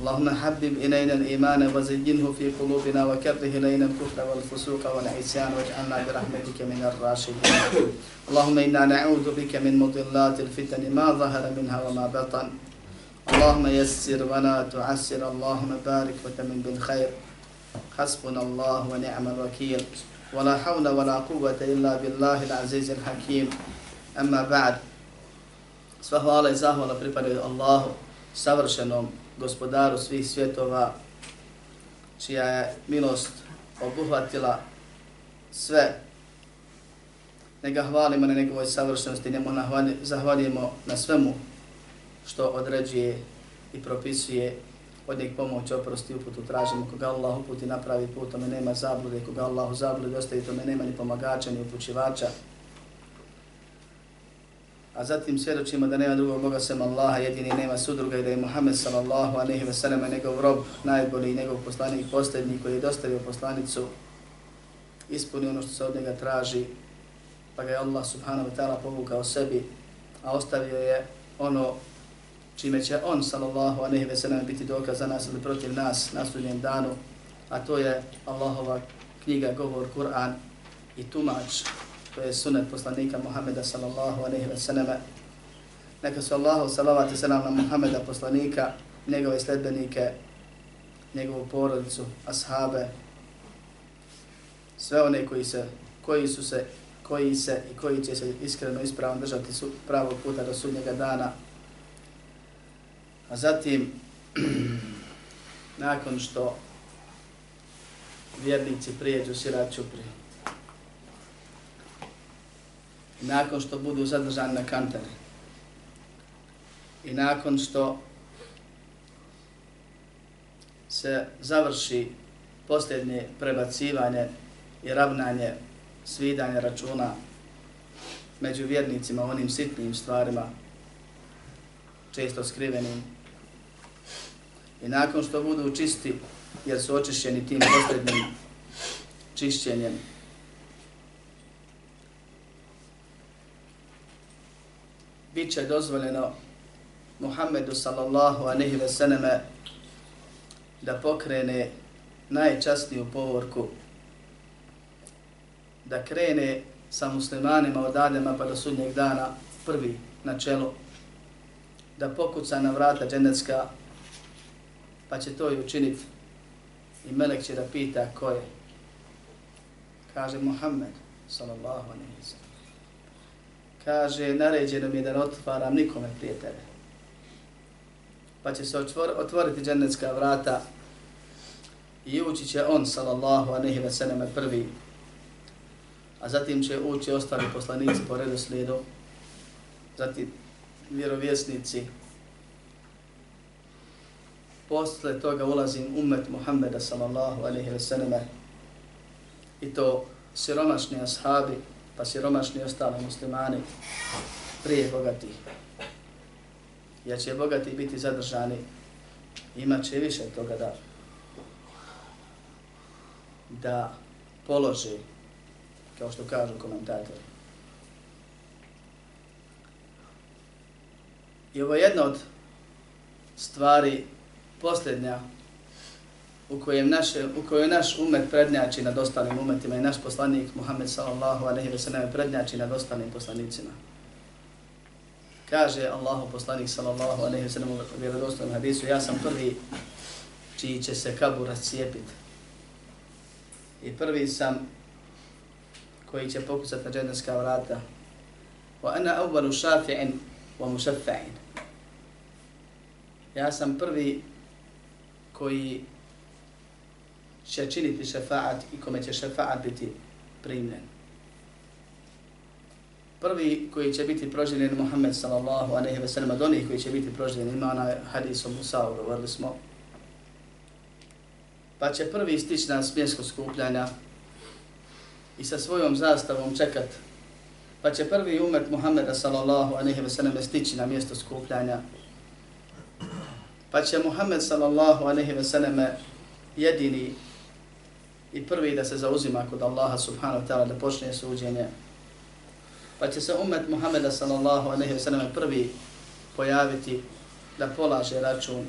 اللهم حبب إلينا الإيمان وزينه في قلوبنا وكره إلينا الكفر والفسوق والعصيان واجعلنا برحمتك من الراشدين اللهم إنا نعوذ بك من مضلات الفتن ما ظهر منها وما بطن اللهم يسر ولا تعسر اللهم بارك وتمن بالخير حسبنا الله ونعم الوكيل ولا حول ولا قوة إلا بالله العزيز الحكيم أما بعد Sva hvala i zahvala pripadaju Allahu, savršenom gospodaru svih svjetova, čija je milost obuhvatila sve. Nega hvalimo na njegovoj savršenosti, njemu zahvaljujemo na svemu što određuje i propisuje od njeg pomoć, oprosti, uputu tražimo. Koga Allah uputi napravi put, tome nema zablude. Koga Allah u zabludi ostavi, tome nema ni pomagača, ni upućivača. A zatim svjedočimo da nema drugog Boga sem Allaha, jedini nema sudruga i da je Muhammed sallallahu aleyhi ve sellem njegov rob, najbolji i njegov poslanik, posljednji koji je dostavio poslanicu, ispunio ono što se od njega traži, pa ga je Allah subhanahu wa ta'ala povukao sebi, a ostavio je ono čime će on, sallallahu aleyhi ve sellem, biti dokaz za nas ili protiv nas na sudnjem danu, a to je Allahova knjiga, govor, Kur'an i tumač, to je sunet poslanika Muhammeda, sallallahu alaihi ve sellem. Neka su Allahu salavat i salam na Muhammeda, poslanika, njegove sledbenike, njegovu porodicu, ashabe, sve one koji se, koji su se, koji se i koji će se iskreno ispravno držati su pravog puta do sudnjega dana, A zatim, nakon što vjernici prijeđu sirat čupri, nakon što budu zadržani na kantari, i nakon što se završi posljednje prebacivanje i ravnanje svidanje računa među vjernicima onim sitnim stvarima, često skrivenim, I nakon što budu čisti, jer su očišćeni tim posljednim čišćenjem, bit će dozvoljeno Muhammedu sallallahu anehi ve seneme da pokrene najčastniju povorku, da krene sa muslimanima od Adema pa do sudnjeg dana prvi na čelu, da pokuca na vrata dženecka pa će to i učiniti. I melek će da pita ko je. Kaže Muhammed, sallallahu alaihi ve sallam. Kaže, naređeno mi je da ne otvaram nikome prije tebe. Pa će se otvor, otvoriti džennetska vrata i ući će on, sallallahu anehi ve seneme, prvi. A zatim će ući ostali poslanici po redoslijedu. Zatim vjerovjesnici, posle toga ulazim umet Muhammeda sallallahu anehi ve seneme, i to siromašni ashabi, pa siromašni ostali muslimani prije bogatih. Jer će bogati biti zadržani, imat će više toga da da položi, kao što kažu komentatori. I ovo je jedna od stvari posljednja u kojem naše u kojoj naš umet prednjači nad ostalim umetima i naš poslanik Muhammed sallallahu alejhi ve sellem prednjači nad ostalim poslanicima. Kaže Allahu poslanik sallallahu alejhi ve sellem u vjerodostojnom hadisu: "Ja sam prvi čiji će se kabur rascijepiti. I prvi sam koji će pokucati na dženevska vrata. wa ana awwalu shafi'in wa mushaffa'in. Ja sam prvi koji će činiti šefaat i kome će šefaat biti primljen. Prvi koji će biti proživljen Muhammed sallallahu alejhi ve sellem, od koji će biti proživljen ima onaj hadis o Musa'u, govorili smo. Pa će prvi stići na smjesko skupljanja i sa svojom zastavom čekat. Pa će prvi umet Muhammeda sallallahu alejhi ve sellem stići na mjesto skupljanja. Pa će Muhammed sallallahu alejhi ve sellem jedini i prvi da se zauzima kod Allaha subhanahu wa ta'ala da počne suđenje. Pa će se umet Muhammeda sallallahu alaihi wa sallam prvi pojaviti da polaže račun,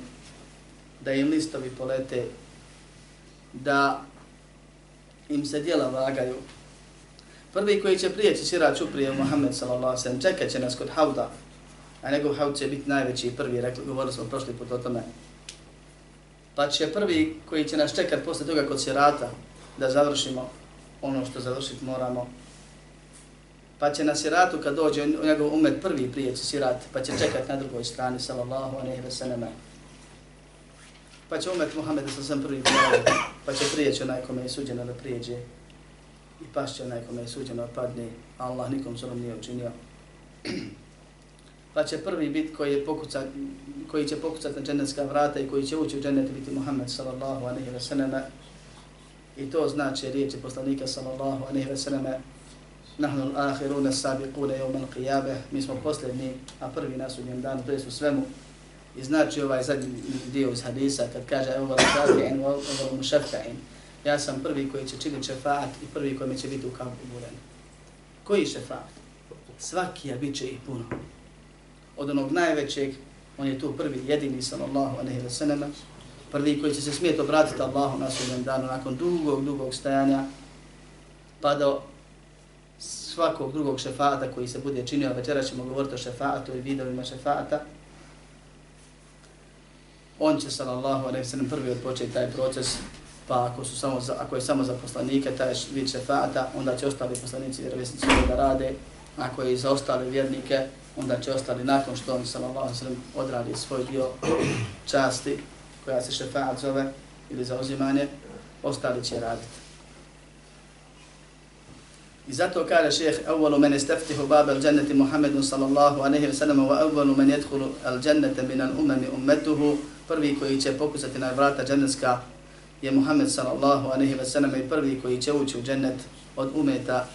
da im listovi polete, da im se dijela vagaju. Prvi koji će prijeći sirač uprije Muhammed sallallahu alaihi wa sallam čekat će nas kod hauda, a njegov haud će biti najveći prvi, rekli, govorili smo prošli put o tome. Pa će prvi koji će nas čekat posle toga kod sirata, da završimo ono što završiti moramo. Pa će na siratu kad dođe njegov umet prvi prijeći sirat, pa će čekati na drugoj strani, sallallahu alaihi ve sallam. Pa će umet Muhammeda sa sam prvi prijeći, pa će prijeći onaj kome je suđeno da prijeđe. I pašće onaj kome je suđeno da padne, Allah nikom zulom nije učinio. pa će prvi bit koji, je pokucat, koji će pokucati na džennetska vrata i koji će ući u dženet biti Muhammed sallallahu alaihi ve sallam. I to znači riječi poslanika sallallahu alejhi ve selleme Nahnu al-akhiruna as-sabiquna yawm al-qiyamah. Mi smo posljednji, a prvi na sudnjem danu, to jest u svemu. I znači ovaj zadnji dio iz hadisa kad kaže evo al-shafi'in wa al-mushaffa'in. Ja sam prvi koji će činiti šefaat i prvi koji će biti u kampu buren. Koji šefaat? Svaki je bit će ih puno. Od onog najvećeg, on je tu prvi, jedini sallallahu alejhi ve selleme, prvi koji će se smijeti obratiti Allahu na sudnjem danu nakon dugog, dugog stajanja, pa do svakog drugog šefata koji se bude činio, večera ćemo govoriti o šefatu i vidovima šefata, on će sallallahu alejhi ve sellem prvi odpočeti taj proces pa ako su samo za, ako je samo za poslanike taj vid šefata onda će ostali poslanici i vjerovjesnici da rade. Ako je za ostale vjernike onda će ostali nakon što on sallallahu alejhi ve sellem odradi svoj dio časti koja se šefaat zove ili za uzimanje, ostali će raditi. I zato kaže šeheh, evvalu mene steftihu bab al džanneti Muhammedu sallallahu aleyhi ve sallam, wa evvalu mene jedhulu al džannete minan umami ummetuhu, prvi koji će pokusati na vrata džanneska je Muhammed sallallahu aleyhi ve sallam i prvi koji će ući u džennet od umeta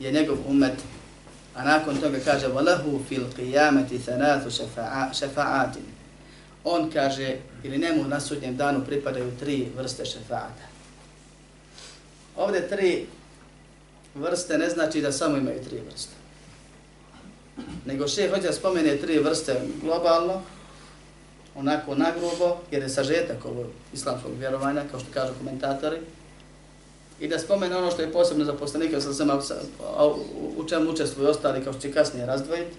je njegov umet. A nakon toga kaže, wa lehu fil qiyamati thanatu šefa'atin on kaže, ili njemu na sudnjem danu pripadaju tri vrste šefata. Ovdje tri vrste ne znači da samo imaju tri vrste. Nego še hoće spomene tri vrste globalno, onako nagrubo, jer je sažetak ovog islamskog vjerovanja, kao što kažu komentatori, i da spomene ono što je posebno za poslanike, u čemu učestvuju ostali, kao što će kasnije razdvojiti.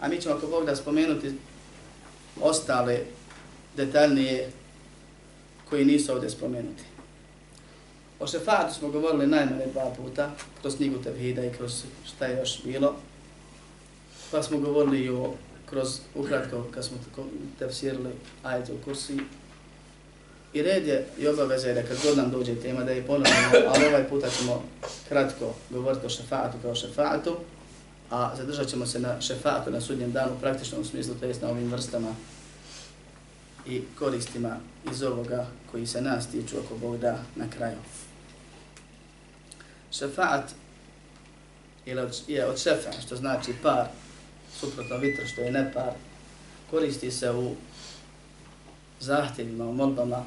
A mi ćemo ako Bog da spomenuti ostale detaljnije koji nisu ovdje spomenuti. O šefatu smo govorili najmanje dva puta, kroz knjigu Tevhida i kroz šta je još bilo. Pa smo govorili i o, kroz ukratko, kad smo tefsirili ajde u kursi. I red je i obaveza je da kad god nam dođe tema da je ponovno, ali ovaj puta ćemo kratko govoriti o šefatu kao šefatu a zadržat ćemo se na šefatu na sudnjem danu u praktičnom smislu, to jest na ovim vrstama i koristima iz ovoga koji se nas tiču ako Bog da na kraju. Šefat je od šefa, što znači par, suprotno vitr, što je nepar, koristi se u zahtjevima, u molbama,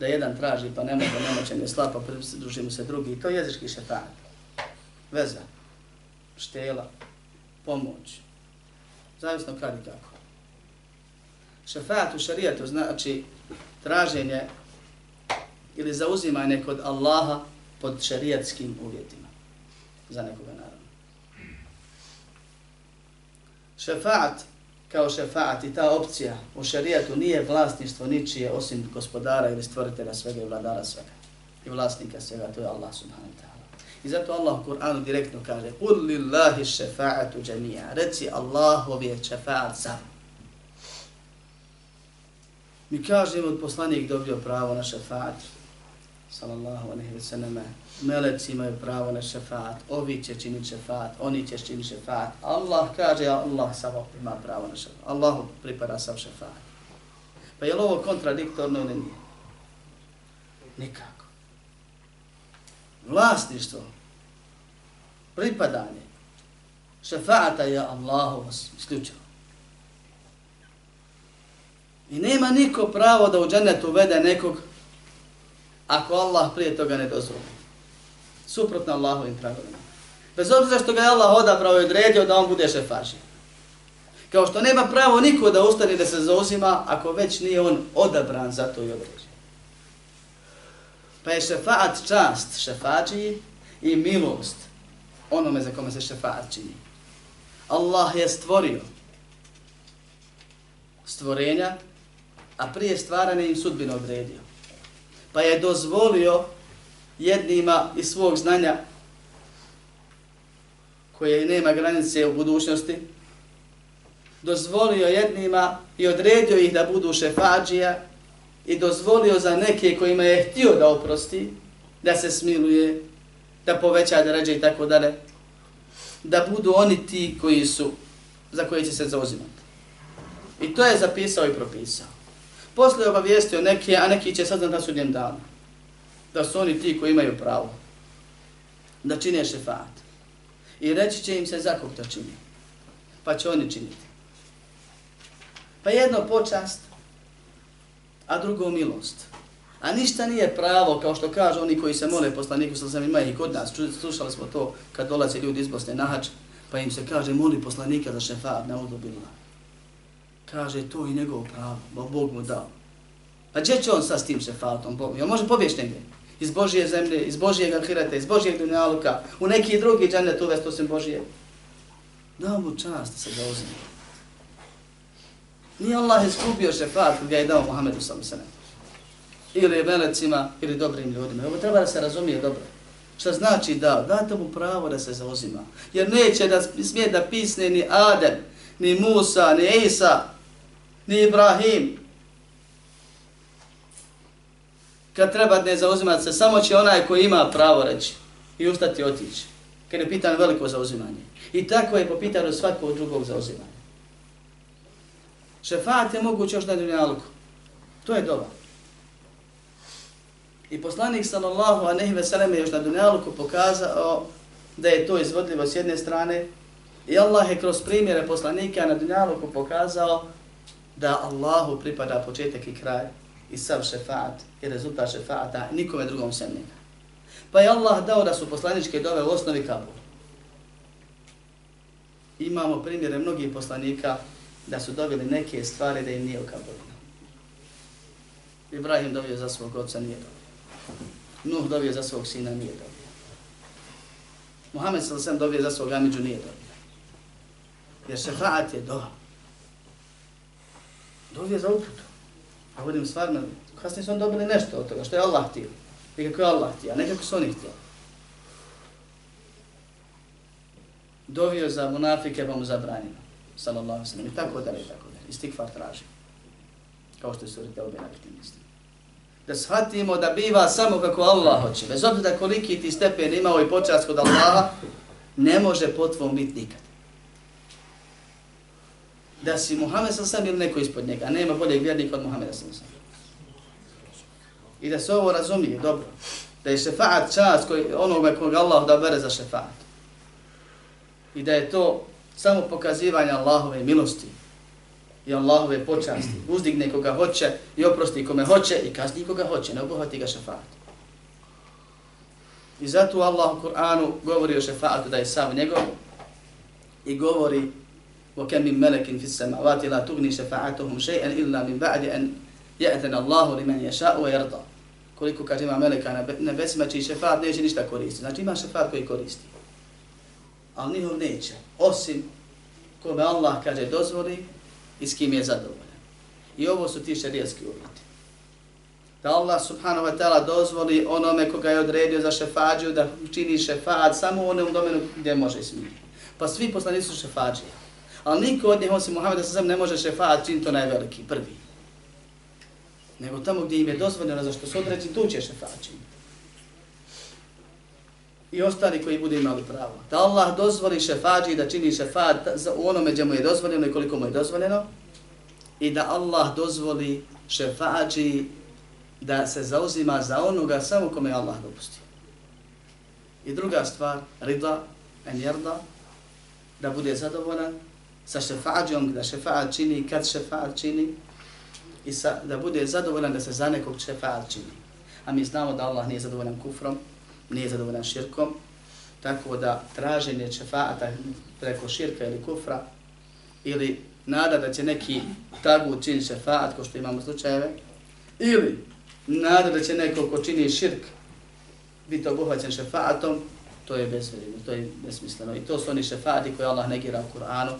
da jedan traži pa ne može, ne može, ne slapa, pridruži mu se drugi. To je jezički šefat. Veza štela, pomoć. Zavisno kad i kako. Šefat u šarijetu znači traženje ili zauzimanje kod Allaha pod šarijetskim uvjetima. Za nekoga naravno. Šefat kao šefat i ta opcija u šarijetu nije vlasništvo ničije osim gospodara ili stvoritelja svega i vladara svega. I vlasnika svega, to je Allah subhanahu wa ta'ala. I zato Allah u Kur'anu direktno kaže قُلْ lillahi šefa'atu جَمِيعًا Reci Allahov je šefa'at sam. Mi kažemo od poslanik dobio pravo na šefa'at. Sallallahu alaihi wa sallam. Meleci imaju pravo na šefa'at. Ovi će činiti šefa'at. Oni će činiti šefa'at. Allah kaže, Allah samo ima pravo na šefa'at. Allahu pripada sam šefa'at. Pa je li ovo kontradiktorno ili nije? Nikako. Vlasništvo, pripadanje, šefaata je Allahu isključivo. I nema niko pravo da u džennetu uvede nekog ako Allah prije toga ne dozvoli. Suprotno Allahovim pravilima. Bez obzira što ga je Allah odabrao i odredio da on bude šefaši. Kao što nema pravo niko da ustane da se zauzima ako već nije on odabran za to i određen. Pa je šefaat čast šefačiji i milost onome za kome se šefaat čini. Allah je stvorio stvorenja, a prije stvarane im sudbino odredio. Pa je dozvolio jednima iz svog znanja koje nema granice u budućnosti, dozvolio jednima i odredio ih da budu šefađija i dozvolio za neke kojima je htio da oprosti, da se smiluje, da poveća da ređe i tako dalje, da budu oni ti koji su, za koje će se zauzimati. I to je zapisao i propisao. Posle je obavijestio neke, a neki će saznat na sudnjem danu. Da su oni ti koji imaju pravo. Da čine šefat. I reći će im se za kog to čini. Pa će oni činiti. Pa jedno počast, a drugo milost. A ništa nije pravo, kao što kažu oni koji se mole poslaniku, sa sam ima i kod nas, slušali smo to kad dolaze ljudi iz Bosne na hač, pa im se kaže, moli poslanika za šefat, ne odobila. Kaže, to i njegovo pravo, bo Bog mu dao. Pa gdje će on sa s tim šefatom? On može pobjeći negdje. Iz Božije zemlje, iz Božijeg ahireta, iz Božijeg dunjaluka, u neki drugi džanet uvest osim Božije. Dao mu čast da se ga. Nije Allah iskupio šefat koji ga je dao Muhammedu sallam Ili melecima, ili dobrim ljudima. Ovo treba da se razumije dobro. Šta znači da? Date mu pravo da se zauzima. Jer neće da smije da pisne ni Adem, ni Musa, ni Isa, ni Ibrahim. Kad treba ne zauzimati se, samo će onaj koji ima pravo reći i ustati otići. Kad je pitan veliko zauzimanje. I tako je po pitanju svakog drugog zauzimanja. Šefat je moguće još na dunjalku. To je dova. I poslanik sallallahu a nehi veseleme još na dunjalku pokazao da je to izvodljivo s jedne strane i Allah je kroz primjere poslanika na dunjalku pokazao da Allahu pripada početak i kraj i sav šefat i rezultat šefata nikome drugom sem njega. Pa je Allah dao da su poslaničke dove u osnovi kabul. Imamo primjere mnogih poslanika da su dobili neke stvari da im nije u. Ibrahim dobio za svog oca, nije dobio. Nuh dobio za svog sina, nije dobio. Muhammed s.a.v. dobio za svog Amidžu, nije dobio. Jer šefaat je do. Dobio za uputu. A budem stvarno, kasnije su on dobili nešto od toga, što je Allah htio. I kako je Allah htio, a ne kako su oni htio. Dovio za munafike, pa mu zabranio sallallahu sallam, i tako dalje, i tako dalje. Istikfar traži. Kao što je suri Teobe navikti mislim. Da shvatimo da biva samo kako Allah hoće. Bez obzira koliki ti stepen imao i počast kod Allaha, ne može potvom biti nikad. Da si Muhammed sallam ili neko ispod njega, a nema boljeg vjernika od Muhammeda sallam. I da se ovo razumije, dobro. Da je šefaat čast koji, onoga koga Allah da bere za šefaat. I da je to samo pokazivanje Allahove milosti i Allahove počasti. Uzdigne koga hoće i oprosti kome hoće i kazni koga hoće, ne obuhvati ga šefat. I zato Allah u Kur'anu govori o šefaatu da je sav njegov i govori o kem min melekin fis samavati la tugni šefa'atuhum še'en illa min ba'di an je'ten Allahu li men ješa'u wa. Koliko kaže ima meleka na nebesima čiji šefat neće ništa koristiti. Znači ima šefat koji koristi ali njihov neće. Osim kome Allah kaže dozvoli i s kim je zadovoljan. I ovo su ti šarijetski uvjeti. da Allah subhanahu wa ta'ala dozvoli onome koga je odredio za šefađu da čini šefad samo u onom domenu gdje može smijeti. Pa svi poslanici su šefađije. Ali niko od njih osim Muhammeda sa ne može šefad čini to najveliki, prvi. Nego tamo gdje im je dozvoljeno za što su određeni, tu će šefat činiti. I ostali koji bude imali pravo. Da Allah dozvoli šefađi da čini šefat u onome gdje mu je dozvoljeno i koliko mu je dozvoljeno. I da Allah dozvoli šefađi da se zauzima za onoga samo kome je Allah dopustio. I druga stvar, rida, en jerda, da bude zadovoljan sa šefađom, da šefađ čini, kad šefađ čini, i sa, da bude zadovoljan da se za nekog šefađ čini. A mi znamo da Allah nije zadovoljan kufrom, nije zadovoljan širkom, tako da traženje čefaata preko širka ili kufra, ili nada da će neki tagu učiniti šefaat, ko što imamo slučajeve, ili nada da će neko ko čini širk biti obuhvaćen šefaatom, to je bezvredno, to je besmisleno. I to su oni šefaati koje Allah negira u Kur'anu,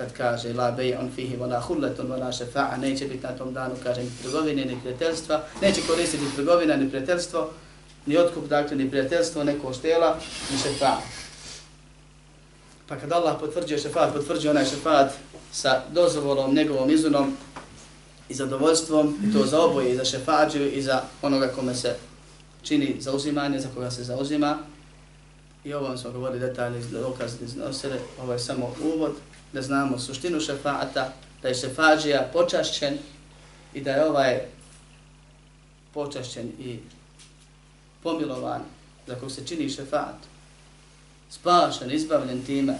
kad kaže la bay'un fihi wala khullatun wala shafa'a neće biti na tom danu kaže ni trgovine ni prijateljstva neće koristiti trgovina ni prijateljstvo ni otkup dakle ni prijateljstvo neko štela ni šefa pa kad Allah potvrđuje šefat potvrđuje onaj šefat sa dozvolom njegovom izunom i zadovoljstvom, i to za oboje, i za šefađu, i za onoga kome se čini zauzimanje, za koga se zauzima. I ovo smo govorili detaljni dokaz iznosili, ovo je samo uvod, da znamo suštinu šefaata, da je šefađija počašćen i da je ovaj počašćen i pomilovan za kog se čini šefat, spašen, izbavljen time,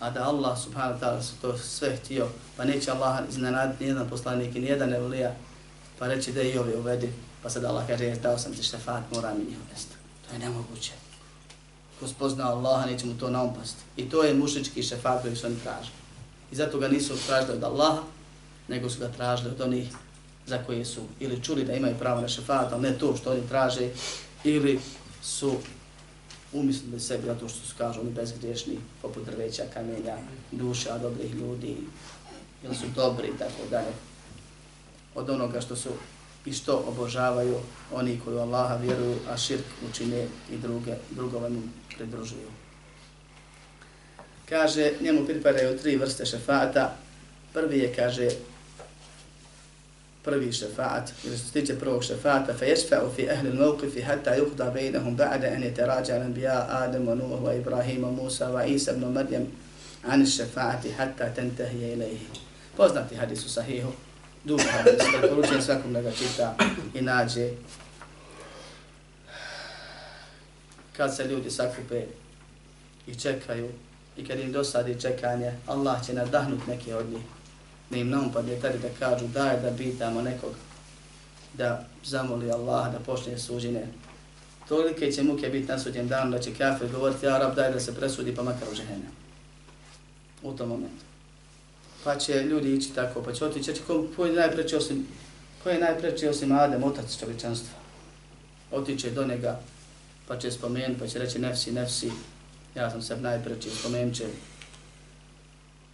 a da Allah subhanahu wa ta'ala se to sve htio, pa neće Allah iznenaditi nijedan poslanik i nijedan evlija, pa reći da i ovi uvedi, pa sad Allah kaže, dao sam ti šefat, mora mi njih uvesti. To je nemoguće. Ko spozna Allaha, neće mu to naumpasti. I to je mušički šefat koji su oni tražili. I zato ga nisu tražili od Allaha, nego su ga tražili od onih za koje su ili čuli da imaju pravo na šefat, ali ne to što oni traže, ili su umislili sebi zato što su kažu oni bezgriješni, poput drveća, kamenja, duša dobrih ljudi, ili su dobri i tako dalje. Od onoga što su i što obožavaju oni koji u Allaha vjeruju, a širk učine i druge, drugove mu pridružuju. Kaže, njemu pripadaju tri vrste šefata. Prvi je, kaže, prvi šefaat, ili što se tiče prvog šefaata, fe yashfa'u fi ahli al-mawqif hatta yuqda bainahum ba'da an yataraja al-anbiya Adam wa Nuh wa Ibrahim wa Musa wa Isa ibn Maryam an ash-shafa'ati hatta tantahi ilayhi. Poznati hadis u sahihu, dugo hadis, preporučujem svakom da ga čita i nađe. Kad se ljudi sakupe i čekaju, i kad im dosadi čekanje, Allah će nadahnut neke od njih da im nam tada da kažu daj da bitamo nekog da zamoli Allah da počne suđenje. Tolike će muke biti na suđen danu da će kafir govoriti ja rab daj da se presudi pa makar u žene. U tom momentu. Pa će ljudi ići tako, pa će otići, će ko, ko je najpreći osim, ko je najpreći osim Adem, otac čovječanstva. Otiće do njega, pa će spomenuti, pa će reći nefsi, nefsi, ja sam se najpreći, spomenut će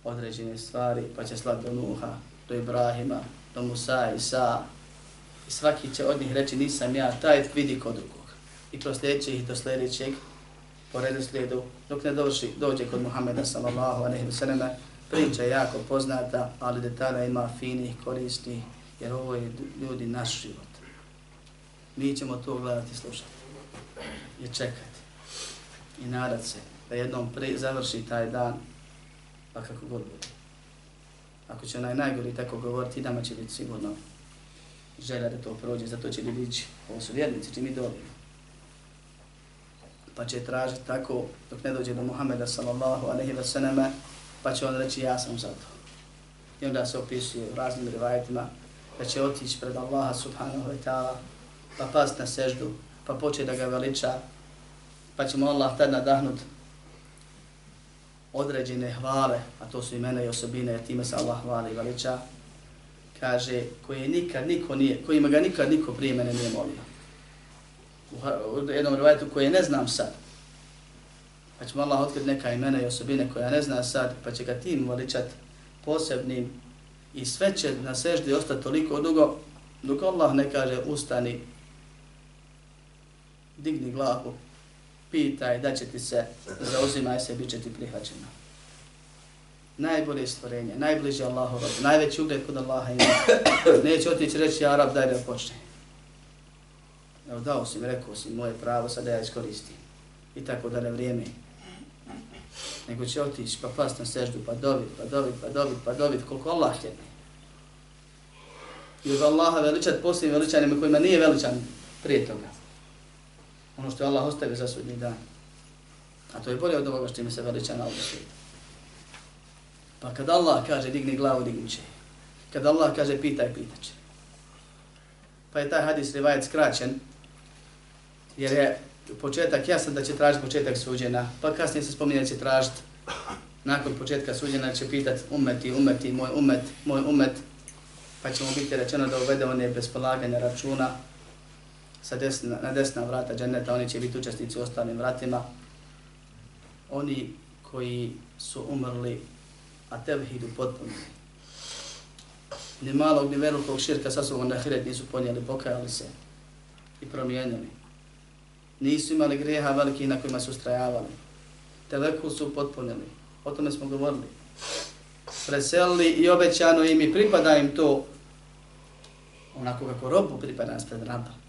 određene stvari, pa će slat do Nuha, do Ibrahima, do Musa, Isa. I svaki će od njih reći nisam ja, taj vidi kod drugog. I proslijedeće ih do sljedećeg, po redu slijedu, dok ne doši, dođe kod Muhammeda sallallahu alaihi wa sallam, priča je jako poznata, ali detalja ima finih, korisnih, jer ovo je ljudi naš život. Mi ćemo to gledati i slušati. I čekati. I nadat se da jednom pri, završi taj dan pa kako god bude. Ako će onaj najgori tako govoriti, nama će biti sigurno želja da to prođe, zato će ljudi ići. Ovo su vjernici, čim i dobijemo. Pa će tražiti tako dok ne dođe do Muhammeda sallallahu alaihi wa sallama, pa će on reći ja sam za to. I onda se opisuje u raznim rivajetima da će otići pred Allaha subhanahu wa ta'ala, pa past na seždu, pa poče da ga veliča, pa će mu Allah tad nadahnut određene hvale, a to su imena i osobine, jer time se Allah hvali i veliča, kaže, koje nikad niko nije, kojima ga nikad niko prije mene nije molio. U jednom rivajetu koje ne znam sad, pa će Allah otkriti neka imena i osobine koja ne zna sad, pa će ga tim veličat posebnim i sve će na seždi ostati toliko dugo Dok Allah ne kaže ustani, digni glavu, pitaj da će ti se, zauzimaj se, bit će ti prihvaćeno. Najbolje stvorenje, najbliže Allahu rob, najveći ugled kod Allaha ima. Neće otići reći Arab, daj da počne. Evo dao si mi, rekao si, moje pravo, sad ja iskoristim. I tako da ne vrijeme. Nego će otići, pa past na seždu, pa dobit, pa dobit, pa dobit, pa dobit, koliko Allah htjeti. I uz Allaha veličat posljednim veličanima kojima nije veličan prije toga. Ono što je Allah ostavio za sudnji dan. A to je bolje od ovoga što im se veliča na ovom svijetu. Pa kad Allah kaže digni glavu, digni će. Kad Allah kaže pitaj, pitaće. Pa je taj hadis rivajet skraćen, jer je početak jasan da će tražiti početak suđena, pa kasnije se spominje da će tražiti nakon početka suđena će pitat umeti, umeti, moj umet, moj umet, pa ćemo biti rečeno da uvede one bez polaganja računa sa desna, na desna vrata dženeta, oni će biti učesnici u ostalim vratima. Oni koji su umrli, a tevhidu potpuno. Ni malog, ni velikog širka sa sobom na hiret nisu ponijeli, pokajali se i promijenili. Nisu imali greha velikih na kojima su strajavali. Teleku su potpunili. O tome smo govorili. Preselili i obećano im i pripada im to onako kako robu pripada spred raba.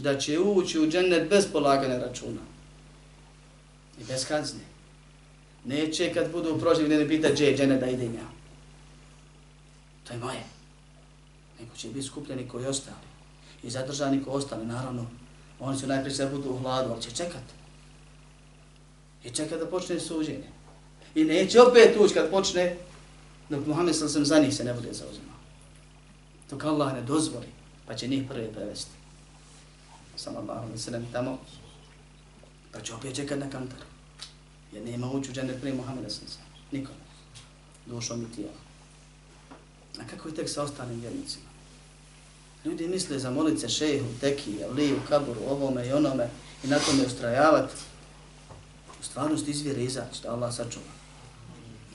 Da će ući u džennet bez polagane računa. I bez kazne. Neće kad budu proživljeni pita gdje je džennet da ide ja. To je moje. Nego će biti skupljeni koji ostali. I zadržani koji ostali, naravno. Oni će najprije sve budu u hladu, ali će čekat. I čekat da počne suđenje. I neće opet ući kad počne, dok Muhammed sam za njih se ne bude zauzimao dok Allah ne dozvoli, pa će njih prvi prevesti sallallahu alaihi sallam, se tamo, pa će opet čekat na kantar. Jer nema ući u džennet prije Muhammeda sam sam. Došao Dušom i. A kako je tek sa ostalim vjernicima? Ljudi misle za molice šehu, teki, liju, kaburu, ovome i onome i na tome ustrajavati. U stvarnosti izvjere izaći, da Allah sačuva.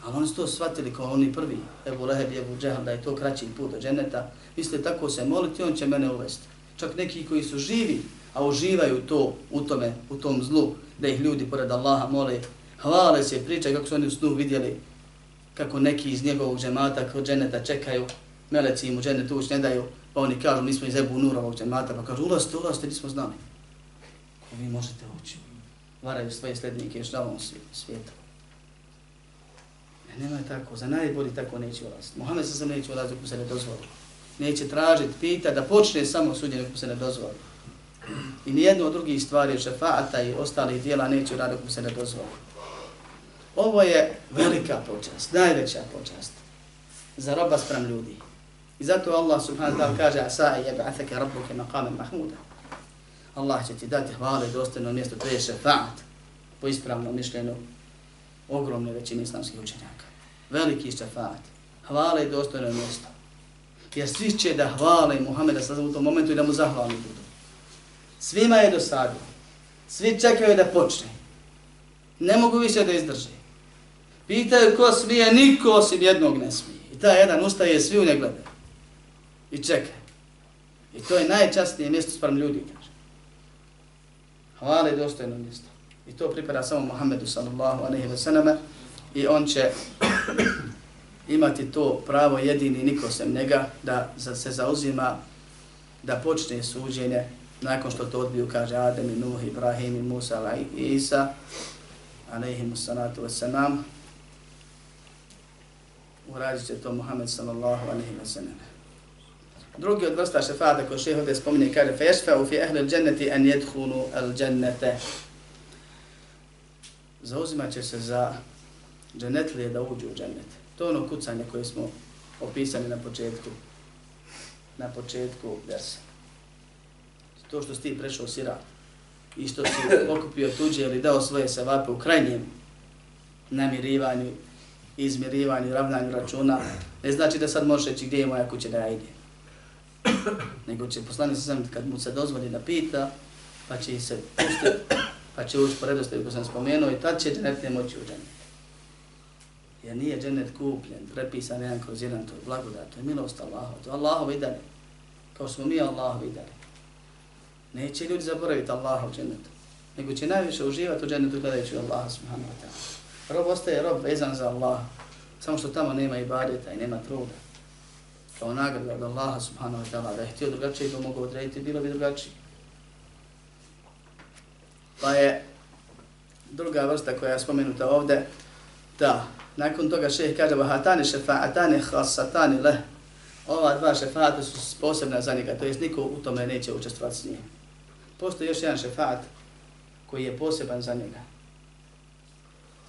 Ali oni su to shvatili kao oni prvi, Ebu Leheb i Ebu Džehal, da je to kraći put do dženeta. Misle tako se moliti, on će mene uvesti. Čak neki koji su živi, a uživaju to u tome, u tom zlu, da ih ljudi pored Allaha mole, hvale se, pričaju kako su oni u snu vidjeli, kako neki iz njegovog džemata kod dženeta čekaju, meleci im u dženetu uć ne daju, pa oni kažu, mi smo iz Ebu Nurovog džemata, pa kažu, ulazite, ulazite, nismo znali. Ko vi možete ući? Varaju svoje slednike još na ovom svijetu. E, Nema tako, za najbolji tako neće ulaziti. Mohamed sam neće ulaziti ako se ne dozvoli. Neće tražiti, pita da počne samo suđenje ako se ne dozvoli. I nijedno od drugih stvari, šefaata i ostalih dijela neće uraditi ako se ne dozvoli. Ovo je velika počast, najveća počast za roba sprem ljudi. I zato Allah subhanahu wa ta'ala kaže Asa i jeb'athaka rabbuke maqamen mahmuda. Allah će ti dati hvale dostojno mjesto, to je šefaat po ispravnom mišljenju ogromne većine islamskih učenjaka. Veliki šefaat. Hvale i dostojno mjesto. Jer svi će da hvale Muhammeda sada u tom momentu i da mu zahvali budu. Svima je dosadio. Svi čekaju da počne. Ne mogu više da izdrže. Pitaju ko smije, niko osim jednog ne smije. I ta jedan ustaje, svi u ne gledaju. I čeka. I to je najčastnije mjesto sprem ljudi, kaže. Hvala je dostojno mjesto. I to pripada samo Muhammedu sallallahu alaihi wa sallam i on će imati to pravo jedini niko sem njega da se zauzima da počne suđenje nakon što to odbiju kaže Adem i Nuh, Ibrahim i Musa i Isa alaihimu salatu wa sallam uradit će to Muhammed sallallahu alaihi wa sallam Drugi od vrsta šefata koji šeho ovdje spominje kaže فَيَشْفَعُ فِي أَهْلِ الْجَنَّةِ أَنْ يَدْخُلُوا الْجَنَّةَ zauzimat će se za dženetlije da uđu u dženet. To je ono kucanje koje smo opisali na početku, na početku versa. To što si ti prešao sira i što si okupio tuđe ili dao svoje sevape u krajnjem namirivanju, izmirivanju, ravnanju računa, ne znači da sad možeš reći gdje je moja kuća da ja ide. Nego će poslani se kad mu se dozvoli da pita, pa će se pustiti pa će ući po koji sam spomenuo i tad će dženet ne moći u. Jer nije džennet kupljen, prepisan jedan kroz jedan, to je blagodat, to je milost Allaha, to je Allahov i dalje. kao smo mi Allahov i dalje. Neće ljudi zaboraviti Allahov džennetu, nego će najviše uživati u džennetu gledajući Allaha subhanahu wa ta'ala. Rob ostaje rob vezan za Allah, samo što tamo nema ibadeta i nema truda. Kao nagrada od Allaha subhanahu wa ta'ala, da je htio drugačije to mogu odrediti, bilo bi drugačije. Pa je druga vrsta koja je spomenuta ovde, da, nakon toga šeheh kaže, vahatane šefa'atane hasatane leh, ova dva šefa'ata su posebna za njega, to jest niko u tome neće učestvovati s njim. Postoji još jedan šefat koji je poseban za njega.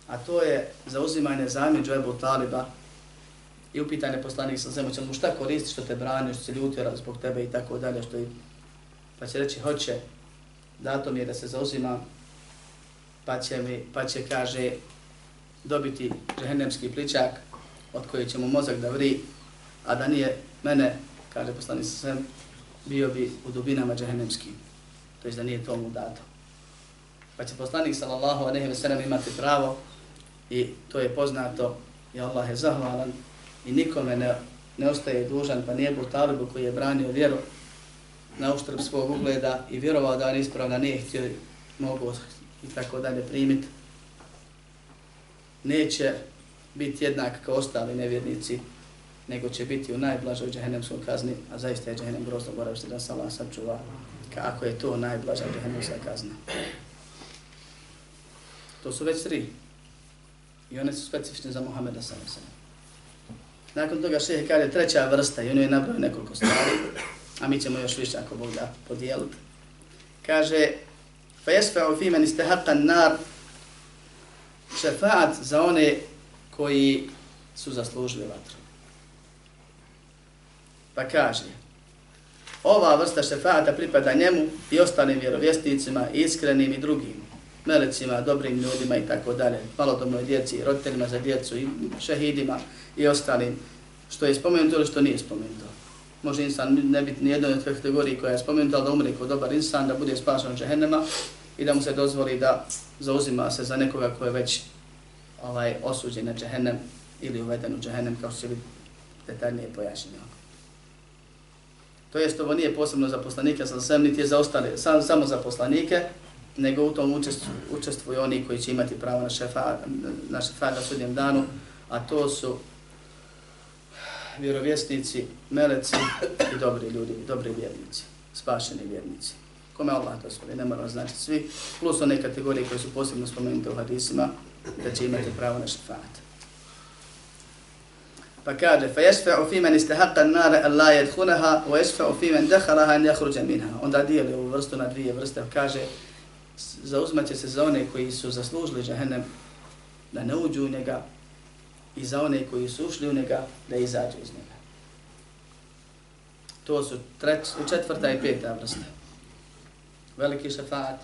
A to je zauzimanje zamjeđu Ebu Taliba i upitanje poslanik sa zemlju, će mu šta koristi što te brani, što se ljuti zbog tebe i tako dalje, što je, Pa će reći, hoće, dato mi je da se zauzimam, pa će mi, pa će, kaže, dobiti džehennemski pličak od koje će mu mozak da vri, a da nije mene, kaže poslanik sa bio bi u dubinama džehennemskim to da nije tomu dato. Pa će poslanik sallallahu alejhi ve sellem imati pravo i to je poznato i Allah je zahvalan i nikome ne, ne ostaje dužan, pa nije Talibu koji je branio vjeru na uštrb svog ugleda i vjerovao da on ispravna nije htio mogu i tako dalje primiti. Neće biti jednak kao ostali nevjernici, nego će biti u najblažoj džehennemskoj kazni, a zaista je džehennem grozno boravište da se Allah sačuva kako je to najblaža džehennemska kazna. To su već tri. I one su specifične za Muhammeda s.a.v. Nakon toga šehe kaže treća vrsta i on je nabrao nekoliko stvari, a mi ćemo još više ako Bog da podijeliti. Kaže, fa jesfa'u fi men istahaqqa nar šefaat za one koji su zaslužili vatru. Pa kaže, ova vrsta šefaata pripada njemu i ostalim vjerovjesnicima, iskrenim i drugim, melecima, dobrim ljudima i tako dalje, malodomnoj djeci, roditeljima za djecu i šehidima i ostalim, što je spomenuto ili što nije spomenuto. Može insan ne biti ni jednoj od kategoriji koja je spomenuta, da umre kao dobar insan, da bude spašan od džehennema i da mu se dozvoli da zauzima se za nekoga ko je već ovaj, osuđen na džehennem ili uveden u džehennem, kao što će biti detaljnije pojašnjeno. To jest, ovo nije posebno za poslanike, sa sam niti je za ostale, sam, samo za poslanike, nego u tom učestvuju, učestvuju oni koji će imati pravo na šefa, na šefa na sudnjem danu, a to su vjerovjesnici, meleci i dobri ljudi, dobri vjernici, spašeni vjernici. Kome Allah to svoli, ne mora znači svi, plus one kategorije koje su posebno spomenute u hadisima, da će imati pravo na šefaat. Pa kaže, fa yashfa'u fi man istahaqqa an-nar an la yadkhulaha wa yashfa'u fi man dakhalaha an yakhruja minha. Onda dijeli ovu vrstu na dvije vrste, pa kaže zauzmaće se za one koji su zaslužili džehennem da ne uđu u njega i za one koji su ušli u njega da izađu iz njega. To su treć, četvrta i peta vrsta. Veliki šefaat,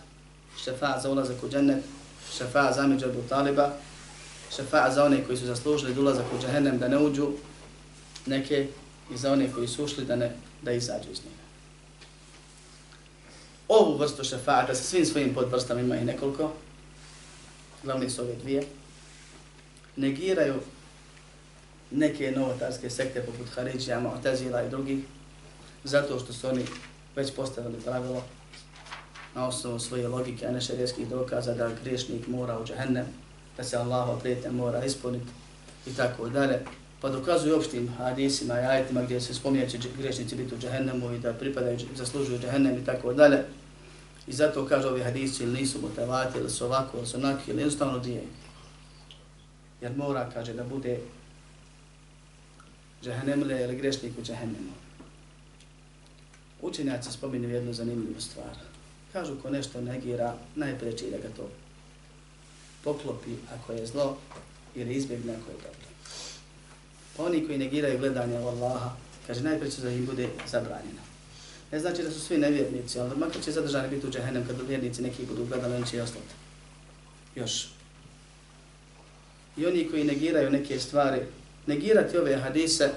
šefaat za ulazak u džennet, šefa'a za miđu taliba, šefa'a za one koji su zaslužili dolazak u džahennem da ne uđu, neke i za one koji su ušli da, ne, da izađu iz njega. Ovu vrstu šefa'ata sa svim svojim podvrstama ima i nekoliko, glavni su ove dvije, negiraju neke novotarske sekte poput Haridžija, Mu'tazila i drugih, zato što su oni već postavili pravilo na osnovu svoje logike, a ne šarijskih dokaza da griješnik mora u džahennem, da se Allahova prijetnja mora ispuniti i tako dalje. Pa dokazuju opštim hadisima i ajetima gdje se spominje će grešnici biti u džahennemu i da pripadaju, zaslužuju džahennem i tako dalje. I zato kaže ovi hadisi ili nisu mutavati ili su ovako ili su onaki ili jednostavno dije. Jer mora, kaže, da bude džahennemle ili grešnik u džahennemu. Učenjaci spominju jednu zanimljivu stvar. Kažu ko nešto negira, najpreći da ga to poklopi ako je zlo ili izbjegne ako je dobro. Pa oni koji negiraju gledanje Allaha, kaže najpreći da im bude zabranjeno. Ne znači da su svi nevjernici, ali makar će zadržani biti u džahennem kad vjernici neki budu gledali, oni će ostati. Još. I oni koji negiraju neke stvari, negirati ove hadise,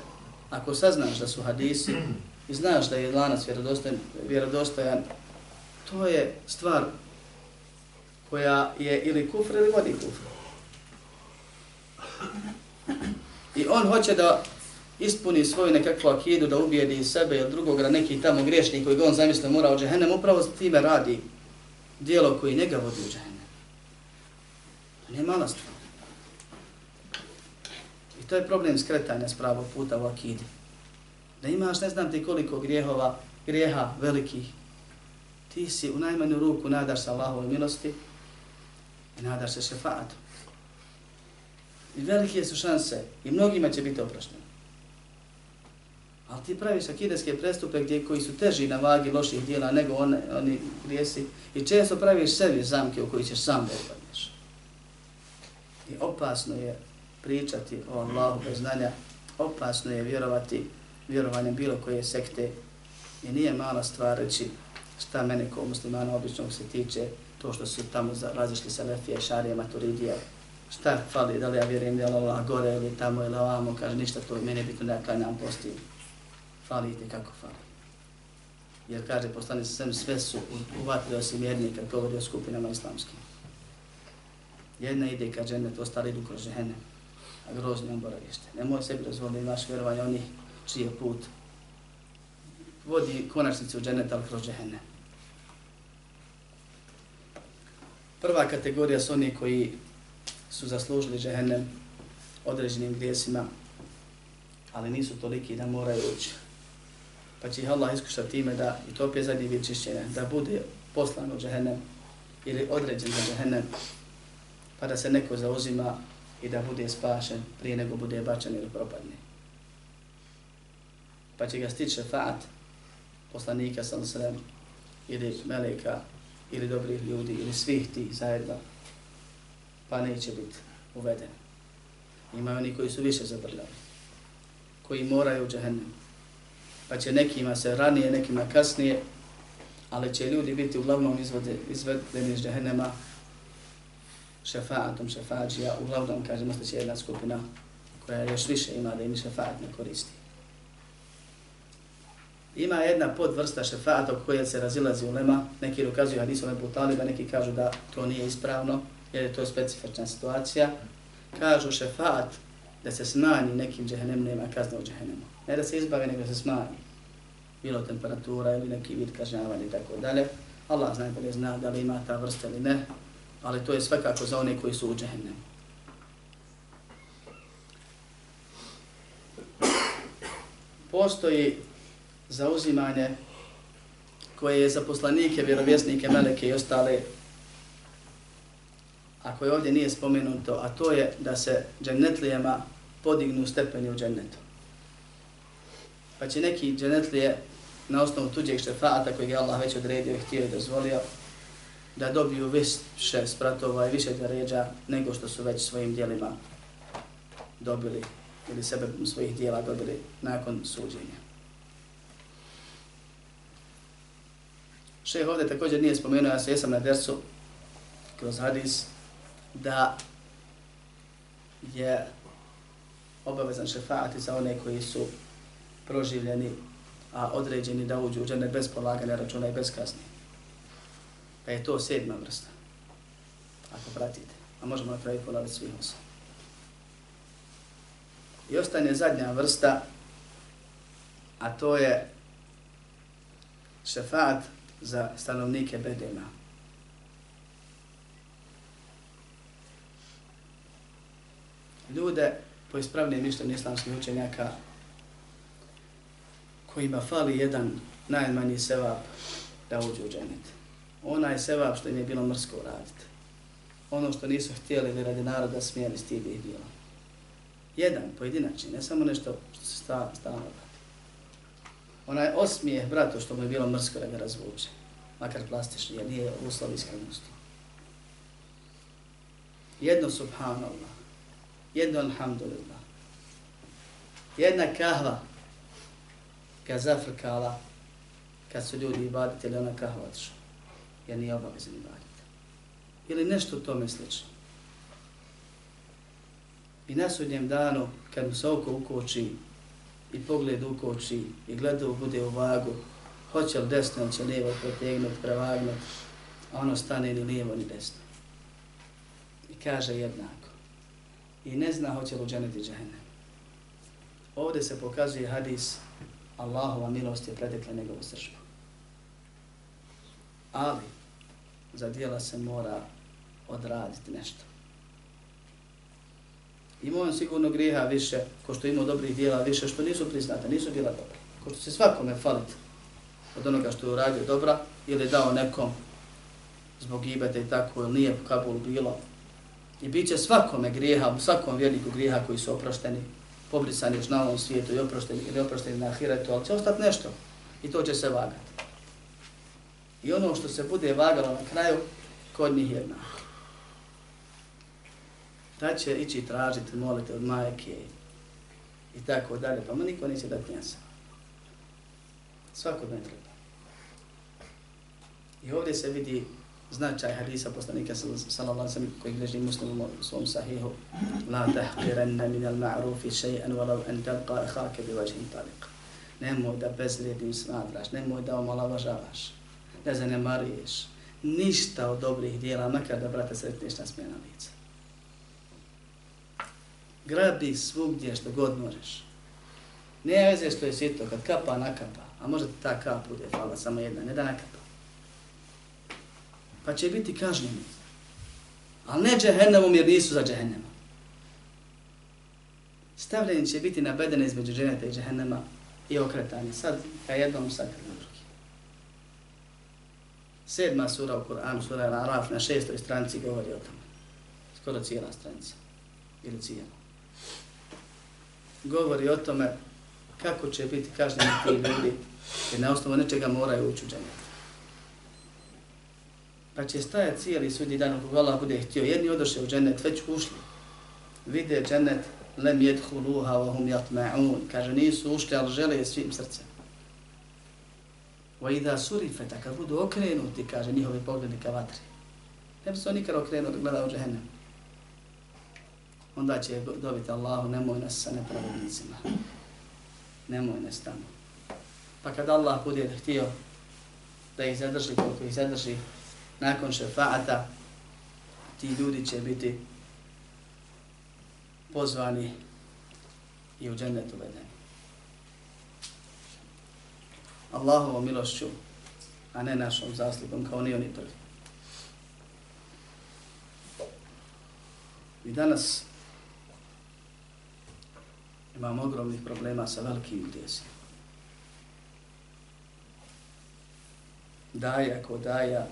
ako saznaš da su hadisi i znaš da je lanac vjerodostojan, vjerodostojan to je stvar koja je ili kufr ili vodi kufr. I on hoće da ispuni svoju nekakvu akidu da ubijedi sebe ili drugog na neki tamo griješnik koji ga on zamisle mora u džehennem, upravo s time radi dijelo koji njega vodi u džehennem. To nije mala stvar. I to je problem skretanja s pravog puta u akidi. Da imaš ne znam ti koliko grijehova, grijeha velikih, ti si u najmanju ruku nadaš se Allahove milosti i nadaš se šefatu. I velike su šanse i mnogima će biti oprošteno. Ali ti praviš akideske prestupe gdje koji su teži na vagi loših dijela nego one, oni grijesi i često praviš sebi zamke u koji ćeš sam da upadneš. I opasno je pričati o Allahu bez znanja, opasno je vjerovati vjerovanjem bilo koje sekte i nije mala stvar reći šta mene kao muslimana običnog se tiče to što su tamo razišli sa Lefije, Šarije, Maturidije, šta fali, da li ja vjerujem da je Allah gore ili tamo ili ovamo, kaže ništa to, mene bitno da ja klanjam posti. Fali i kako fali. Jer kaže, postane se sve su uvatili osim jedni kad govori o skupinama islamskim. Jedna ide ka džennet, ostali idu kroz žene, a grozni on boravište. Nemoj sebi razvoliti imaš vjerovanje onih čiji je put vodi konačnicu u džennet, ali kroz džehennem. Prva kategorija su oni koji su zaslužili džehennem određenim grijesima, ali nisu toliki da moraju ući. Pa će ih Allah iskušati time da, i to opet zadnji vid čišćenja, da bude poslan u džehennem ili određen za džehennem, pa da se neko zauzima i da bude spašen prije nego bude bačen ili propadne. Pa će ga stići šefaat poslanika sallam ili meleka ili dobrih ljudi ili svih tih zajedno pa neće biti uveden. Ima oni koji su više zabrljali, koji moraju u džahennem. Pa će nekima se ranije, nekima kasnije, ali će ljudi biti uglavnom izvode, izvedeni iz džahennema šefaatom, šefađija, uglavnom, kažemo, će jedna skupina koja još više ima da im šefaat ne koristi. Ima jedna podvrsta šefaata u kojoj se razilazi u lema, neki dokazuju hadisom Ebu Taliba, neki kažu da to nije ispravno, jer je to specifična situacija. Kažu šefaat da se smanji nekim džehennem, nema kazna u džehennemu. Ne da se izbavi, nego se smanji. Bilo temperatura ili neki vid kažnjavanja i tako dalje. Allah najbolje zna da li ima ta vrsta ili ne, ali to je svakako za one koji su u džehennemu. Postoji zauzimanje koje je za poslanike, vjerovjesnike, meleke i ostale, a koje ovdje nije spomenuto, a to je da se džennetlijama podignu stepeni u džennetu. Pa će neki džennetlije na osnovu tuđeg šefata kojeg je Allah već odredio i htio i dozvolio, da dobiju više spratova i više ređa nego što su već svojim dijelima dobili ili sebe svojih dijela dobili nakon suđenja. Šeh ovdje također nije spomenuo, ja se jesam na dersu kroz hadis, da je obavezan šefaati za one koji su proživljeni, a određeni da uđu u džene bez polaganja računa i bez kazni. Pa je to sedma vrsta, ako pratite. A možemo na kraju polaviti svih osam. I ostane zadnja vrsta, a to je šefaat za stanovnike Bedema. Ljude po ispravnijem mišljenju islamskih učenjaka kojima fali jedan najmanji sevap da uđu u dženet. Onaj sevap što im je bilo mrsko uraditi. Ono što nisu htjeli ili radi naroda smijeli stidi ih bilo. Jedan, pojedinačni, ne samo nešto što se stalno onaj osmijeh bratu što mu je bilo mrsko da ga razvuče, makar plastični, jer nije uslov iskrenosti. Jedno subhanallah, jedno alhamdulillah, jedna kahva ga zafrkala kad su ljudi ibaditi ona kahva odšla, jer nije obavezan ibaditi. Ili nešto u tome slično. I na sudnjem danu, kad mu se oko ukoči, i pogled ukoči i gleda bude u vagu, hoće li desno ili će lijevo protegnut, prevagnut, a ono stane ni lijevo ni desno. I kaže jednako. I ne zna hoće li uđeniti džahene. Ovdje se pokazuje hadis Allahova milost je pretekla njegovu sržbu. Ali, za dijela se mora odraditi nešto. Imao on sigurno grijeha više, ko što imao dobrih dijela više, što nisu priznate, nisu bila dobra. Ko što se svakome falit od onoga što je uradio dobra, ili dao nekom zbog ibete i tako, ili nije Kabul bilo. I bit će svakome grijeha, svakom vjerniku grijeha koji su oprošteni, pobrisani još na ovom svijetu i oprošteni, ili oprošteni na ahiretu, ali će ostati nešto i to će se vagati. I ono što se bude vagalo na kraju, kod njih jednako. Da će ići tražiti, moliti od majke i tako dalje, pa mu niko neće dati njasa. Svako ne treba. I ovdje se vidi značaj hadisa poslanika sallallahu alejhi ve sellem koji leži muslim u svom sahihu la tahqiranna min al-ma'ruf shay'an walau an talqa akhaka bi wajhin taliq nemoj da bezvrijednim smatraš nemoj da omalovažavaš da zanemaruješ ništa od dobrih dijela makar da brate sretneš na smjena lica grabi svugdje što god možeš ne veze što je sito kad kapa nakapa a možda ta kap bude fala samo jedna ne da nakapa pa će biti kažnjeni. Ali ne džehennemom jer nisu za džehennema. Stavljeni će biti na bedene između dženeta i džehennema i okretanje. Sad ka jednom, sad ka drugi. Sedma sura u Kur'anu, sura Al-Araf, na šestoj stranici govori o tome. Skoro cijela stranica. Ili cijela. Govori o tome kako će biti kažnjeni ti ljudi jer na osnovu nečega moraju ući u džennet. pa će stajati cijeli sudnji dan kog Allah bude htio. Jedni odoše u džennet, već ušli. Vide džennet, lem jedhuluha wa hum jatma'un. Kaže, nisu ušli, ali žele svim srcem. Wa idha surifeta, kad budu okrenuti, kaže, njihovi pogledi ka vatri. Ne bi se on nikad okrenuli, gleda u džennet. Onda će dobiti Allahu, nemoj nas sa nepravodnicima. Nemoj nas tamo. Pa kad Allah bude htio da ih zadrži koliko ih zadrži, nakon šefaata ti ljudi će biti pozvani i u džennet uvedeni. Allahovom milošću, a ne našom zaslugom kao ni oni prvi. I danas imamo ogromnih problema sa velikim grijesima. Daja ko daja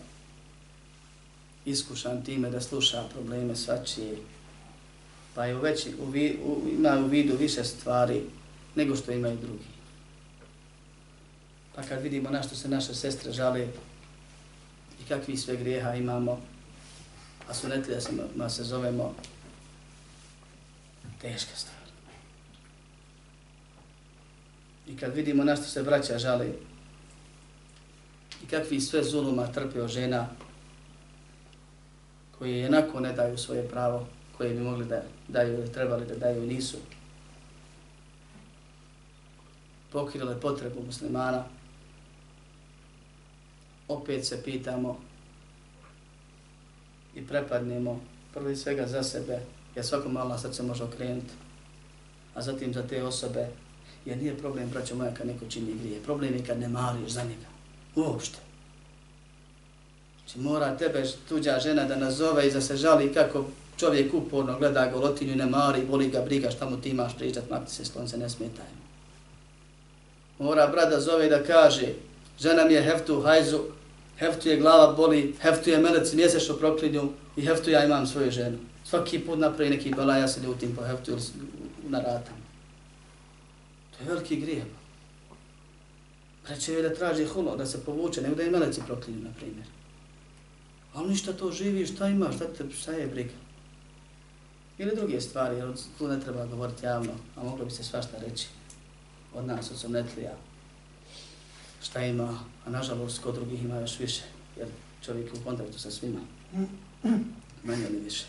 iskušan time da sluša probleme svačije, pa je u veći, u, vi, u, ima u vidu više stvari nego što imaju drugi. Pa kad vidimo na što se naše sestre žale i kakvi sve grijeha imamo, a su se, ma se zovemo teška stvar. I kad vidimo na što se braća žale i kakvi sve zuluma trpio žena, koji jednako ne daju svoje pravo koje bi mogli da daju ili trebali da daju nisu. Pokrile potrebu muslimana. Opet se pitamo i prepadnemo prvi svega za sebe, jer svako malo srce može okrenuti, a zatim za te osobe, jer nije problem, braćo moja, kad neko čini grije. Problem je kad ne mališ za njega. Uopšte. Znači mora tebe tuđa žena da nazove i da se žali kako čovjek uporno gleda golotinju, ne mari, boli ga briga šta mu ti imaš pričat, makti se slonce, ne smetaj. Mora brada zove da kaže, žena mi je heftu hajzu, heftu je glava boli, heftu je melec mjesečno proklinju i heftu ja imam svoju ženu. Svaki put napravi neki bala, ja se ljutim po heftu ili na ratam. To je veliki grijeh. Preće je da traži hulo, da se povuče, nego da je meleci proklinju, na primjer. Ali ništa to živi, šta ima, šta, te, šta je briga? Ili druge stvari, jer tu ne treba govoriti javno, a moglo bi se svašta reći od nas, od sunetlija, šta ima, a nažalost kod drugih ima još više, jer čovjek je u kontaktu sa svima, manje ili više.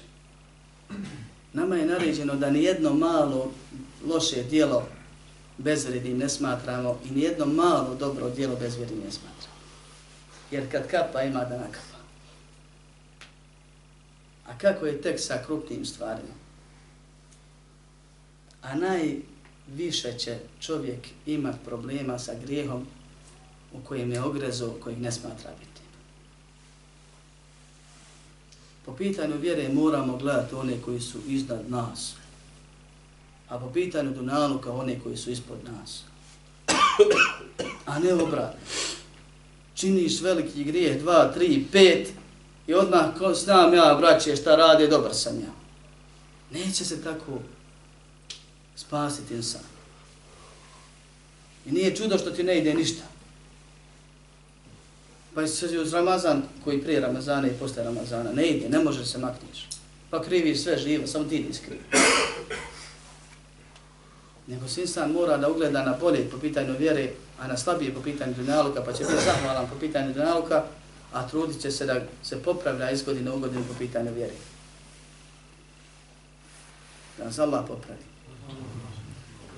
Nama je naređeno da ni jedno malo loše dijelo bezvrednim ne smatramo i nijedno malo dobro dijelo bezvrednim ne smatramo. Jer kad kapa ima da nakapa. A kako je tek sa krupnim stvarima? A najviše će čovjek imat problema sa grijehom u kojem je ogrezo, kojeg ne smatra biti. Po pitanju vjere moramo gledati one koji su iznad nas, a po pitanju dunaluka one koji su ispod nas. A ne obratno. Činiš veliki grijeh, dva, tri, pet, i odmah ko znam ja, braće, šta radi, dobar sam ja. Neće se tako spasiti insan. I nije čudo što ti ne ide ništa. Pa se uz Ramazan, koji prije Ramazana i posle Ramazana, ne ide, ne može se makniš. Pa krivi sve živo, samo ti nisi krivi. Nego se insan mora da ugleda na bolje po pitanju vjere, a na slabije po pitanju dunjaluka, pa će biti zahvalan po pitanju dunjaluka, a trudit će se da se popravlja iz godine u godinu po pitanju vjere. Da nas Allah popravi.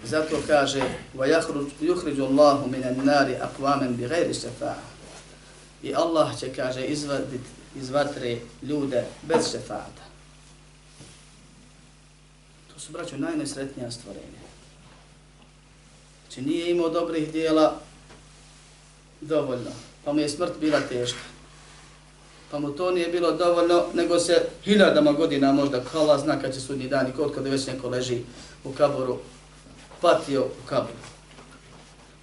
Zato kaže وَيُخْرِجُ اللَّهُ مِنَ النَّارِ أَقْوَامًا بِغَيْرِ شَفَاءَ I Allah će, kaže, izvadit iz vatre ljude bez šefata. To su, braćo, najnesretnija stvorenja. Znači, nije imao dobrih dijela dovoljno, pa mu je smrt bila teška pa mu to nije bilo dovoljno, nego se hiljadama godina možda kala zna kad će sudnji dan i kod kada već neko leži u kaboru, patio u kaboru.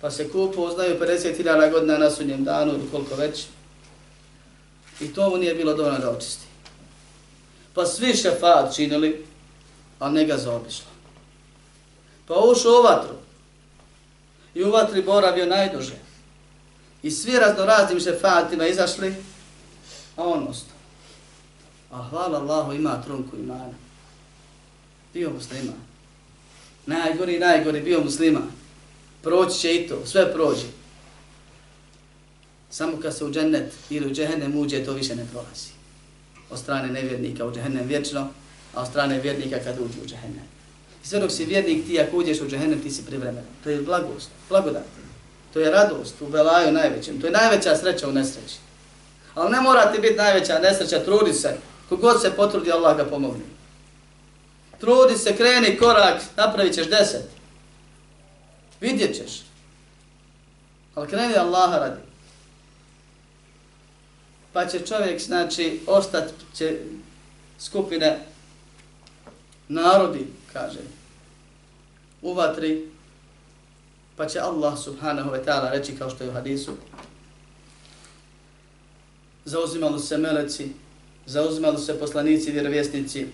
Pa se kupo, znaju 50.000 godina na sudnjem danu ili koliko već, i to mu nije bilo dovoljno da očisti. Pa svi šefat činili, a ne ga zaobišlo. Pa ušao u vatru i u vatri boravio najduže. I svi raznoraznim šefatima izašli, a on ostao. A hvala Allahu ima trunku imana. Bio muslima. Najgori, najgori, bio muslima. Proći će i to, sve prođe. Samo kad se u džennet ili u džehennem uđe, to više ne prolazi. Od strane nevjernika u džehennem vječno, a od strane vjernika kad uđe u džehennem. I sve dok si vjernik, ti ako uđeš u džehennem, ti si privremen. To je blagost, blagodat. To je radost u belaju najvećem. To je najveća sreća u nesreći. Ali ne mora ti biti najveća nesreća, trudi se. Kogod se potrudi, Allah ga pomogne. Trudi se, kreni korak, napravit ćeš deset. Vidjet ćeš. Ali kreni Allaha radi. Pa će čovjek, znači, ostat će skupine narodi, kaže, u vatri, pa će Allah subhanahu wa ta'ala reći kao što je u hadisu, zauzimali se meleci, zauzimali se poslanici, vjerovjesnici,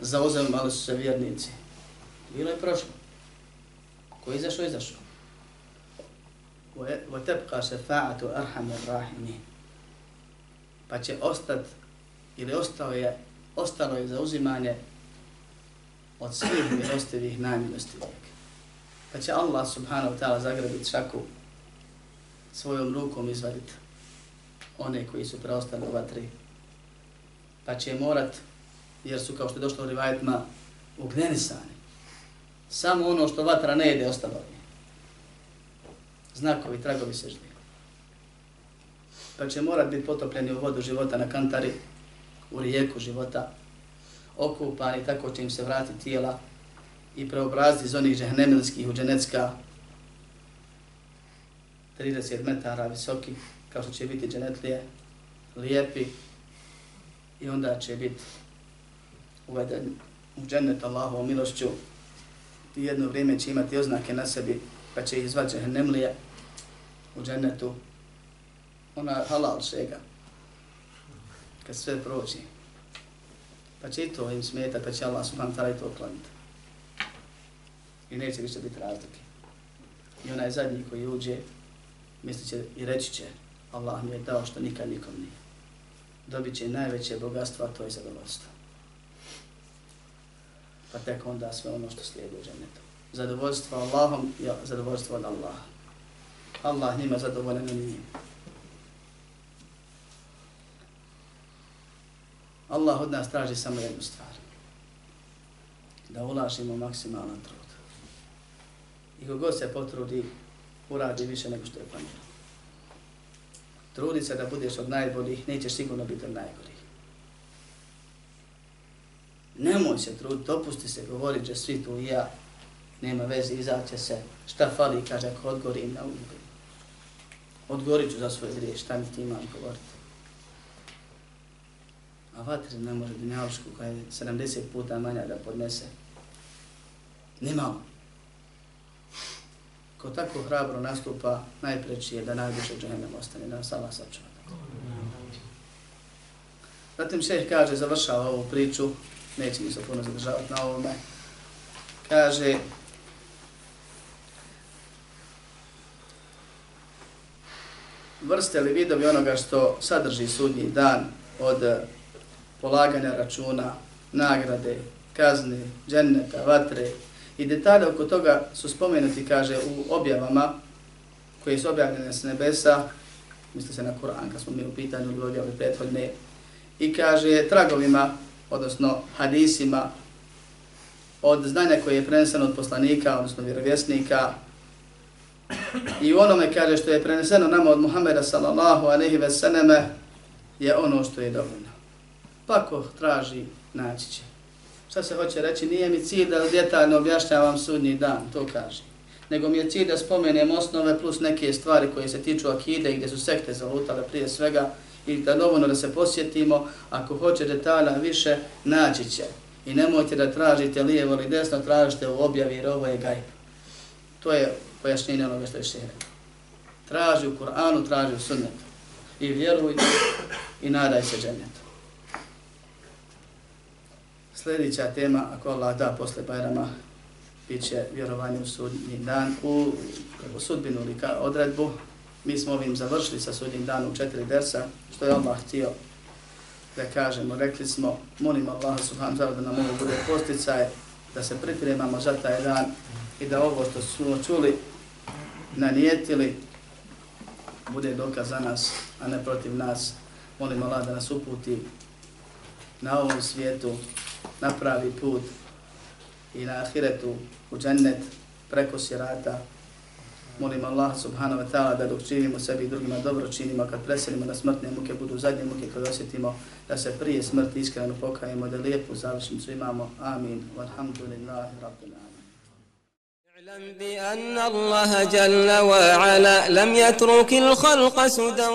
zauzimali su se vjernici. Bilo je prošlo. Ko je izašao, izašao. وَتَبْقَا شَفَاعَةُ أَرْحَمِ الرَّحِمِينَ Pa će ostat, ili ostao je, ostalo je zauzimanje od svih milostivih najmilostivijeg. Pa će Allah subhanahu wa ta'ala zagrabiti šaku svojom rukom izvaditi one koji su preostali u vatri. Pa će morat, jer su kao što je došlo u rivajetima, ugnenisani. Samo ono što vatra ne jede ostalo je. Znakovi, tragovi se žli. Pa će morat biti potopljeni u vodu života na kantari, u rijeku života, okupani, tako će im se vrati tijela i preobraziti iz onih džehnemilskih u dženecka. 30 metara visoki, kao što će biti dženetlije, lijepi i onda će biti uveden u džennet Allahovom milošću. I jedno vrijeme će imati oznake na sebi pa će izvat džehennemlije u džennetu. Ona halal šega. Kad sve prođe pa će i to im smeta pa će Allah subhanahu ta'ala i to okloniti i neće više biti razlike i onaj zadnji koji uđe mislit će i reći će Allah mi je dao što nikad nikom nije. Dobit će najveće bogatstvo, a to je zadovoljstvo. Pa tek onda sve ono što slijedi u džennetu. Zadovoljstvo Allahom je zadovoljstvo od Allaha. Allah njima zadovoljen i njima. Allah od nas traži samo jednu stvar. Da ulažimo maksimalan trud. I kogod se potrudi, uradi više nego što je planirano. Trudi se da budeš od najboljih, nećeš sigurno biti od najgorih. Nemoj se truditi, opusti se, govori će svi tu i ja. nema veze, izaće se, šta fali, kaže, ako odgorim na ugu. Odgorit ću za svoje grije, šta mi ti imam govoriti. A vatre ne može dunjalušku koja je 70 puta manja da podnese. Nimao. Ko tako hrabro nastupa, najpreći je da najviše džehennem ostane, da nas Allah sačuva. Zatim šeh kaže, završava ovu priču, neće mi se puno zadržavati na ovome, kaže, vrste li vidovi onoga što sadrži sudnji dan od polaganja računa, nagrade, kazne, dženneta, vatre i detalje oko toga su spomenuti, kaže, u objavama koje su objavljene s nebesa, misli se na Kur'an, kad smo mi u pitanju ili objave prethodne, i kaže tragovima, odnosno hadisima, od znanja koje je preneseno od poslanika, odnosno vjerovjesnika, i u onome kaže što je preneseno nama od Muhammeda sallallahu aleyhi ve seneme, je ono što je dovoljno. Pa ko traži, naći će. Šta se hoće reći? Nije mi cilj da detaljno objašnjavam sudnji dan, to kaže. Nego mi je cilj da spomenem osnove plus neke stvari koje se tiču akide i gdje su sekte zalutale prije svega i da dovoljno da se posjetimo, ako hoće detalja više, naći će. I nemojte da tražite lijevo ili desno, tražite u objavi jer ovo je gajb. To je pojašnjenje onoga što je še Traži u Kur'anu, traži u sunnetu. I vjeruj i nadaj se džennetu. Sljedeća tema, ako Allah da posle Bajrama, bit će vjerovanje u sudnji dan, u, u sudbinu ili odredbu. Mi smo ovim završili sa sudnjim danom u četiri dersa, što je Allah htio da kažemo. Rekli smo, molim Allah subhanahu ta'ala da nam ovo bude posticaj, da se pripremamo za taj dan i da ovo što smo čuli, nanijetili, bude dokaz za nas, a ne protiv nas. Molim Allah da nas uputi na ovom svijetu, na pravi put i na ahiretu u džennet preko sirata. Molim Allah subhanahu wa ta'ala da dok živimo sebi i drugima dobro činimo, kad preselimo na smrtne muke, budu zadnje muke kad osjetimo da se prije smrti iskreno pokajemo, da lijepu završnicu imamo. Amin. Walhamdulillahi rabbil alamin. اعلم بأن الله جل وعلا لم يترك الخلق سدى